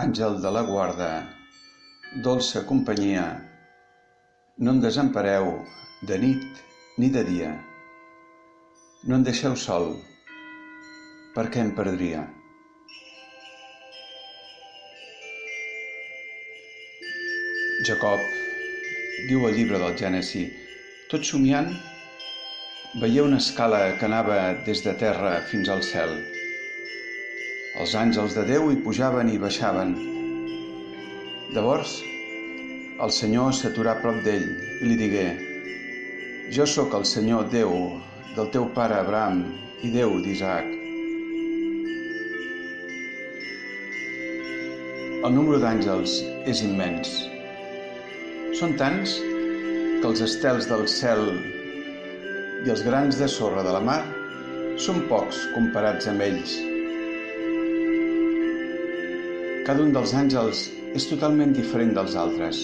Àngel de la guarda, dolça companyia, no em desempareu de nit ni de dia. No em deixeu sol, perquè em perdria. Jacob diu al llibre del Gènesi, tot somiant, veié una escala que anava des de terra fins al cel. Els àngels de Déu hi pujaven i baixaven. Llavors, el Senyor s'aturà prop d'ell i li digué, Jo sóc el Senyor Déu del teu pare Abraham i Déu d'Isaac. El número d'àngels és immens. Són tants que els estels del cel i els grans de sorra de la mar són pocs comparats amb ells. Cada un dels àngels és totalment diferent dels altres,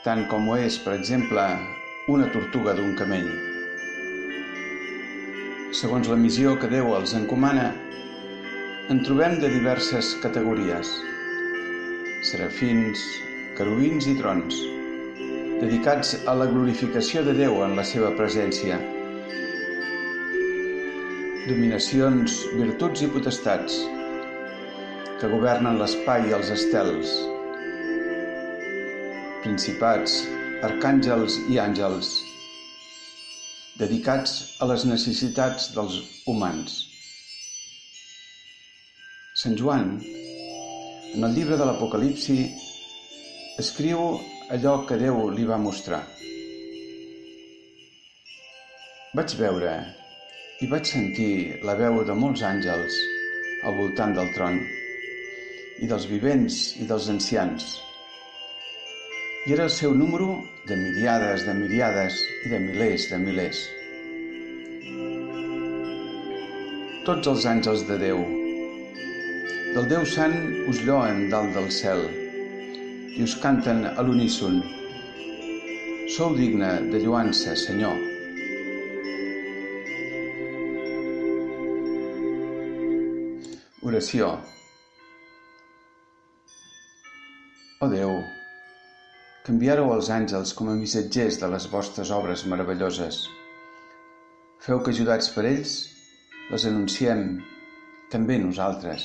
tant com ho és, per exemple, una tortuga d'un camell. Segons la missió que Déu els encomana, en trobem de diverses categories. Serafins, querubins i trons, dedicats a la glorificació de Déu en la seva presència. Dominacions, virtuts i potestats, que governen l'espai i els estels. Principats, arcàngels i àngels, dedicats a les necessitats dels humans. Sant Joan, en el llibre de l'Apocalipsi, Escriu allò que Déu li va mostrar. Vaig veure i vaig sentir la veu de molts àngels al voltant del tron i dels vivents i dels ancians. I era el seu número de miliades de miliades i de milers de milers. Tots els àngels de Déu, del Déu Sant us lloen dalt del cel, i us canten a l'uníson. Sou digne de lluança, Senyor. Oració. O Déu, que enviareu els àngels com a missatgers de les vostres obres meravelloses. Feu que, ajudats per ells, les anunciem també nosaltres.